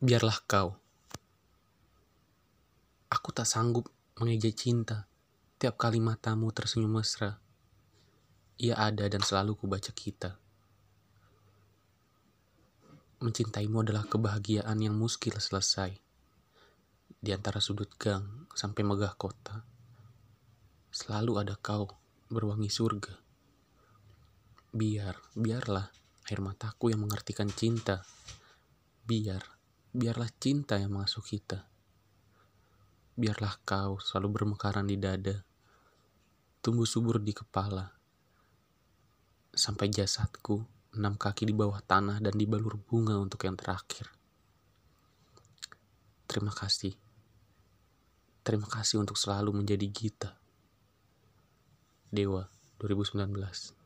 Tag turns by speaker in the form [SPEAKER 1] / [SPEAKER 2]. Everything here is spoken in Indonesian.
[SPEAKER 1] Biarlah kau. Aku tak sanggup mengeja cinta. Tiap kali matamu tersenyum mesra. Ia ada dan selalu kubaca kita. Mencintaimu adalah kebahagiaan yang muskil selesai. Di antara sudut gang sampai megah kota. Selalu ada kau berwangi surga. Biar, biarlah air mataku yang mengartikan cinta. Biar, biarlah cinta yang masuk kita. Biarlah kau selalu bermekaran di dada, tumbuh subur di kepala, sampai jasadku enam kaki di bawah tanah dan dibalur bunga untuk yang terakhir. Terima kasih. Terima kasih untuk selalu menjadi Gita. Dewa 2019